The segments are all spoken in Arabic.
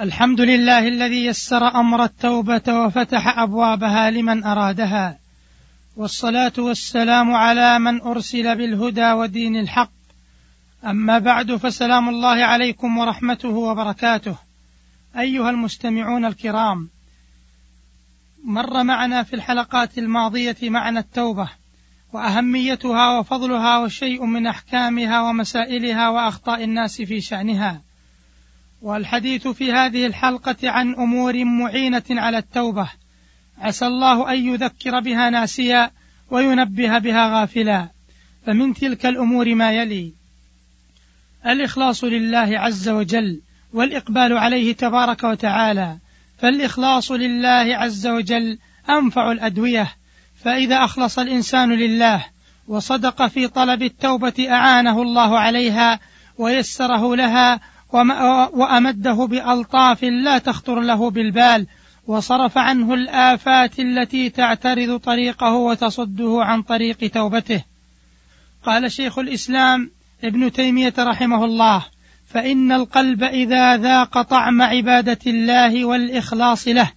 الحمد لله الذي يسر أمر التوبة وفتح أبوابها لمن أرادها. والصلاة والسلام على من أرسل بالهدى ودين الحق. أما بعد فسلام الله عليكم ورحمته وبركاته. أيها المستمعون الكرام مر معنا في الحلقات الماضية معنى التوبة وأهميتها وفضلها وشيء من أحكامها ومسائلها وأخطاء الناس في شأنها. والحديث في هذه الحلقة عن أمور معينة على التوبة. عسى الله أن يذكر بها ناسيا وينبه بها غافلا. فمن تلك الأمور ما يلي. الإخلاص لله عز وجل والإقبال عليه تبارك وتعالى. فالإخلاص لله عز وجل أنفع الأدوية. فإذا أخلص الإنسان لله وصدق في طلب التوبة أعانه الله عليها ويسره لها وأمده بألطاف لا تخطر له بالبال وصرف عنه الآفات التي تعترض طريقه وتصده عن طريق توبته. قال شيخ الإسلام ابن تيمية رحمه الله فإن القلب إذا ذاق طعم عبادة الله والإخلاص له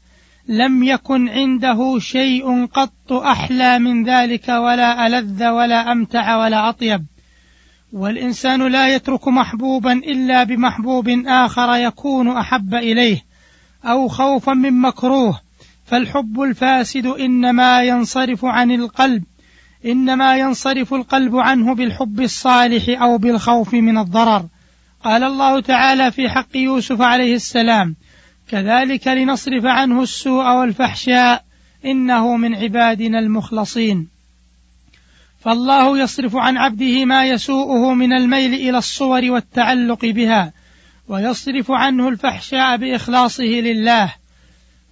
لم يكن عنده شيء قط أحلى من ذلك ولا ألذ ولا أمتع ولا أطيب. والإنسان لا يترك محبوبا إلا بمحبوب آخر يكون أحب إليه أو خوفا من مكروه. فالحب الفاسد إنما ينصرف عن القلب إنما ينصرف القلب عنه بالحب الصالح أو بالخوف من الضرر. قال الله تعالى في حق يوسف عليه السلام كذلك لنصرف عنه السوء والفحشاء إنه من عبادنا المخلصين. فالله يصرف عن عبده ما يسوءه من الميل إلى الصور والتعلق بها ويصرف عنه الفحشاء بإخلاصه لله.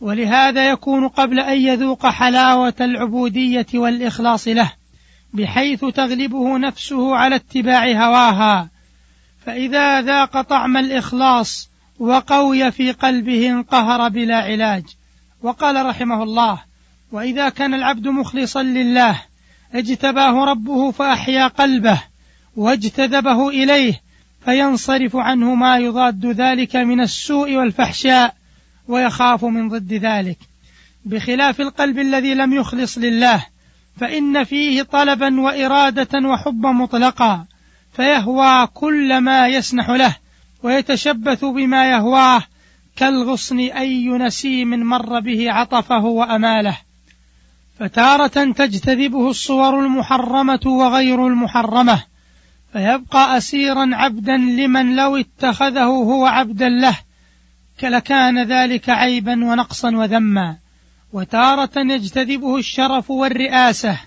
ولهذا يكون قبل أن يذوق حلاوة العبودية والإخلاص له بحيث تغلبه نفسه على اتباع هواها. فإذا ذاق طعم الإخلاص وقوي في قلبه انقهر بلا علاج. وقال رحمه الله وإذا كان العبد مخلصا لله اجتباه ربه فأحيا قلبه واجتذبه إليه فينصرف عنه ما يضاد ذلك من السوء والفحشاء ويخاف من ضد ذلك. بخلاف القلب الذي لم يخلص لله فإن فيه طلبا وإرادة وحبا مطلقا فيهوى كل ما يسنح له ويتشبث بما يهواه كالغصن أي نسيم مر به عطفه وأماله. فتارة تجتذبه الصور المحرمة وغير المحرمة فيبقى أسيرا عبدا لمن لو اتخذه هو عبدا له لكان ذلك عيبا ونقصا وذما. وتارة يجتذبه الشرف والرئاسة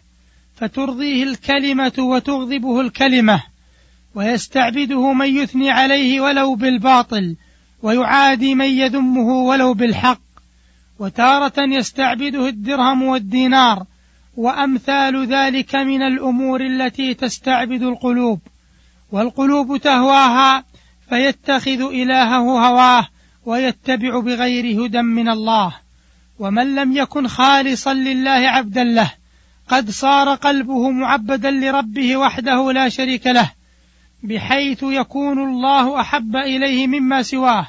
فترضيه الكلمة وتغضبه الكلمة. ويستعبده من يثني عليه ولو بالباطل ويعادي من يذمه ولو بالحق. وتارة يستعبده الدرهم والدينار وأمثال ذلك من الأمور التي تستعبد القلوب والقلوب تهواها فيتخذ إلهه هواه ويتبع بغير هدى من الله. ومن لم يكن خالصا لله عبدا له قد صار قلبه معبدا لربه وحده لا شريك له بحيث يكون الله أحب إليه مما سواه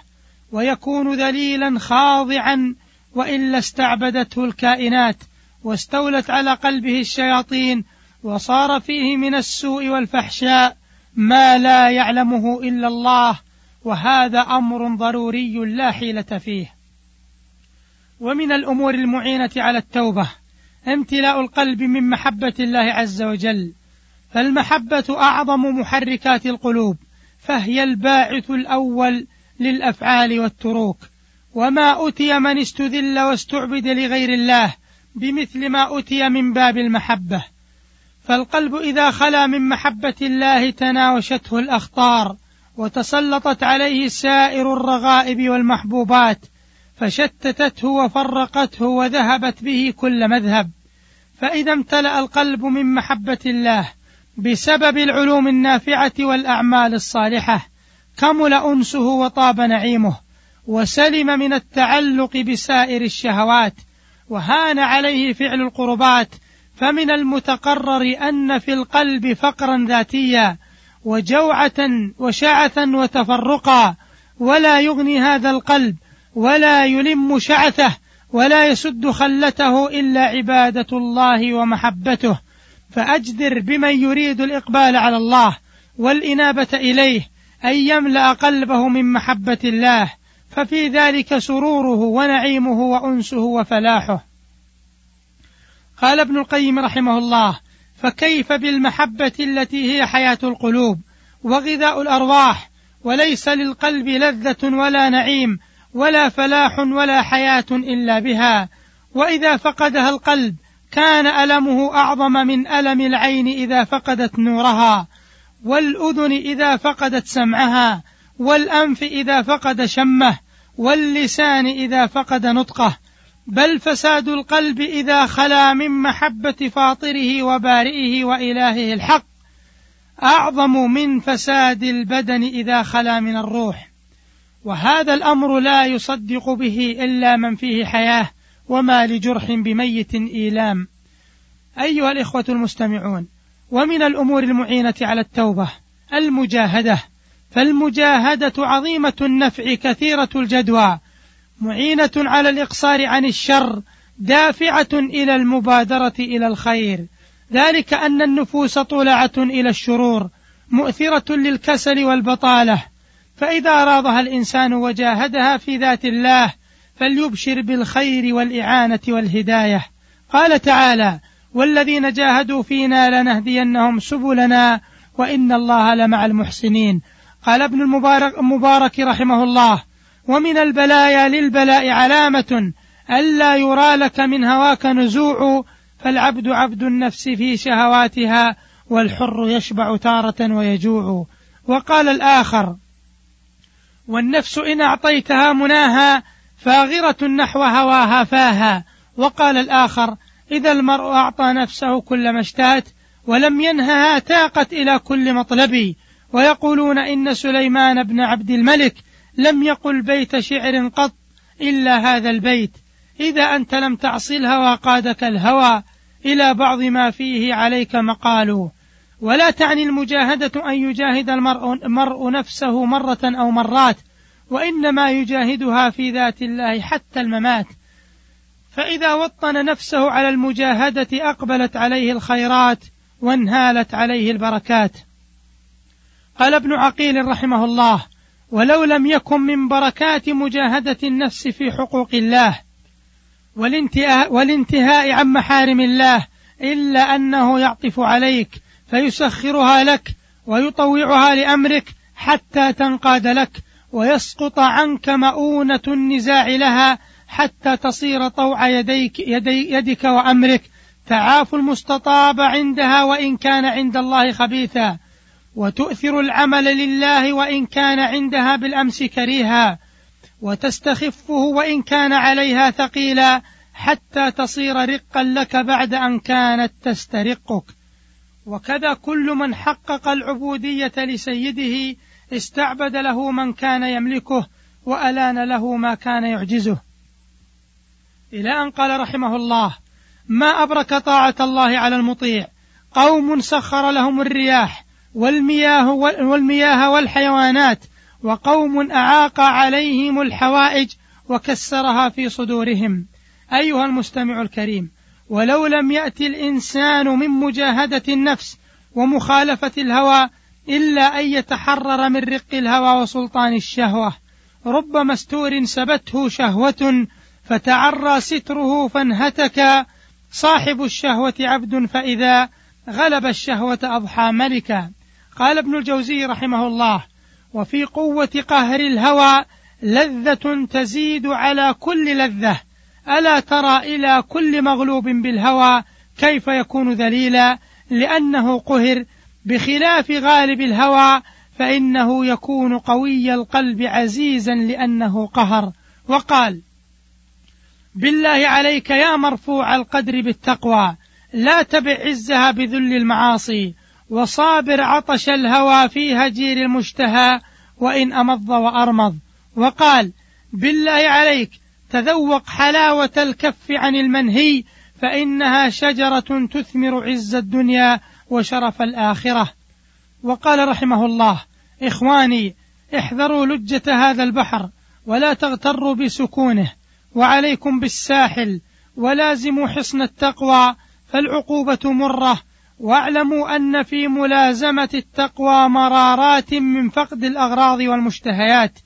ويكون ذليلا خاضعا وإلا استعبدته الكائنات واستولت على قلبه الشياطين وصار فيه من السوء والفحشاء ما لا يعلمه إلا الله وهذا أمر ضروري لا حيلة فيه. ومن الأمور المعينة على التوبة امتلاء القلب من محبة الله عز وجل فالمحبة أعظم محركات القلوب فهي الباعث الأول للأفعال والتروك. وما أتي من استذل واستعبد لغير الله بمثل ما أتي من باب المحبة. فالقلب إذا خلا من محبة الله تناوشته الأخطار وتسلطت عليه سائر الرغائب والمحبوبات فشتتته وفرقته وذهبت به كل مذهب. فإذا امتلأ القلب من محبة الله بسبب العلوم النافعة والأعمال الصالحة كمل أنسه وطاب نعيمه. وسلم من التعلق بسائر الشهوات وهان عليه فعل القربات فمن المتقرر أن في القلب فقرا ذاتيا وجوعة وشعثا وتفرقا ولا يغني هذا القلب ولا يلم شعثه ولا يسد خلته إلا عبادة الله ومحبته. فأجدر بمن يريد الإقبال على الله والإنابة إليه أن يملأ قلبه من محبة الله. ففي ذلك سروره ونعيمه وأنسه وفلاحه. قال ابن القيم رحمه الله فكيف بالمحبة التي هي حياة القلوب وغذاء الأرواح وليس للقلب لذة ولا نعيم ولا فلاح ولا حياة إلا بها وإذا فقدها القلب كان ألمه أعظم من ألم العين إذا فقدت نورها والأذن إذا فقدت سمعها والأنف إذا فقد شمه واللسان إذا فقد نطقه بل فساد القلب إذا خلا من محبة فاطره وبارئه وإلهه الحق. أعظم من فساد البدن إذا خلا من الروح. وهذا الأمر لا يصدق به إلا من فيه حياة وما لجرح بميت إيلام. أيها الإخوة المستمعون ومن الأمور المعينة على التوبة المجاهدة فالمجاهدة عظيمة النفع كثيرة الجدوى معينة على الإقصار عن الشر دافعة إلى المبادرة إلى الخير. ذلك أن النفوس طلعة إلى الشرور مؤثرة للكسل والبطالة. فإذا ارادها الإنسان وجاهدها في ذات الله فليبشر بالخير والإعانة والهداية. قال تعالى والذين جاهدوا فينا لنهدينهم سبلنا وإن الله لمع المحسنين قال ابن المبارك, المبارك رحمه الله ومن البلايا للبلاء علامة الا يرى لك من هواك نزوع فالعبد عبد النفس في شهواتها والحر يشبع تارة ويجوع. وقال الآخر والنفس إن أعطيتها مناها فاغرة نحو هواها فاها. وقال الآخر إذا المرء أعطى نفسه كل ما اشتهت ولم ينهها تاقت إلى كل مطلب ويقولون إن سليمان بن عبد الملك لم يقل بيت شعر قط إلا هذا البيت. إذا أنت لم تعص الهوى قادك الهوى إلى بعض ما فيه عليك مقال ولا تعني المجاهدة أن يجاهد المرء, نفسه مرة أو مرات وإنما يجاهدها في ذات الله حتى الممات. فإذا وطن نفسه على المجاهدة أقبلت عليه الخيرات وانهالت عليه البركات. قال ابن عقيل رحمه الله ولو لم يكن من بركات مجاهدة النفس في حقوق الله والانتهاء, عن محارم الله إلا أنه يعطف عليك فيسخرها لك ويطوعها لأمرك حتى تنقاد لك ويسقط عنك مؤونة النزاع لها حتى تصير طوع يديك يدي يدك وأمرك تعاف المستطاب عندها وإن كان عند الله خبيثا. وتؤثر العمل لله وإن كان عندها بالأمس كريها وتستخفه وإن كان عليها ثقيلا حتى تصير رقا لك بعد أن كانت تسترقك. وكذا كل من حقق العبودية لسيده استعبد له من كان يملكه وألان له ما كان يعجزه. إلى أن قال رحمه الله ما أبرك طاعة الله على المطيع؟ قوم سخر لهم الرياح والمياه والمياه والحيوانات وقوم أعاق عليهم الحوائج وكسرها في صدورهم. أيها المستمع الكريم ولو لم يأتي الإنسان من مجاهدة النفس ومخالفة الهوى إلا أن يتحرر من رق الهوى وسلطان الشهوة. رب مستور سبته شهوة فتعرى ستره فانهتك. صاحب الشهوة عبد فإذا غلب الشهوة أضحى ملكا. قال ابن الجوزي رحمه الله وفي قوة قهر الهوى لذة تزيد على كل لذة. ألا ترى إلى كل مغلوب بالهوى كيف يكون ذليلا؟ لأنه قهر بخلاف غالب الهوى فإنه يكون قوي القلب عزيزا لأنه قهر. وقال بالله عليك يا مرفوع القدر بالتقوى لا تبع عزها بذل المعاصي وصابر عطش الهوى في هجير المشتهى وإن أمض وأرمض. وقال بالله عليك تذوق حلاوة الكف عن المنهي فإنها شجرة تثمر عز الدنيا وشرف الآخرة. وقال رحمه الله إخواني احذروا لجة هذا البحر ولا تغتروا بسكونه وعليكم بالساحل ولازموا حصن التقوى فالعقوبة مرة واعلموا أن في ملازمة التقوى مرارات من فقد الأغراض والمشتهيات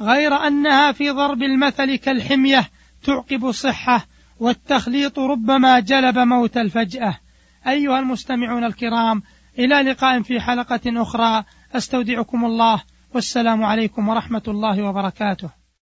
غير أنها في ضرب المثل كالحمية تعقب صحة والتخليط ربما جلب موت الفجأة. أيها المستمعون الكرام إلى لقاء في حلقة أخرى. أستودعكم الله والسلام عليكم ورحمة الله وبركاته.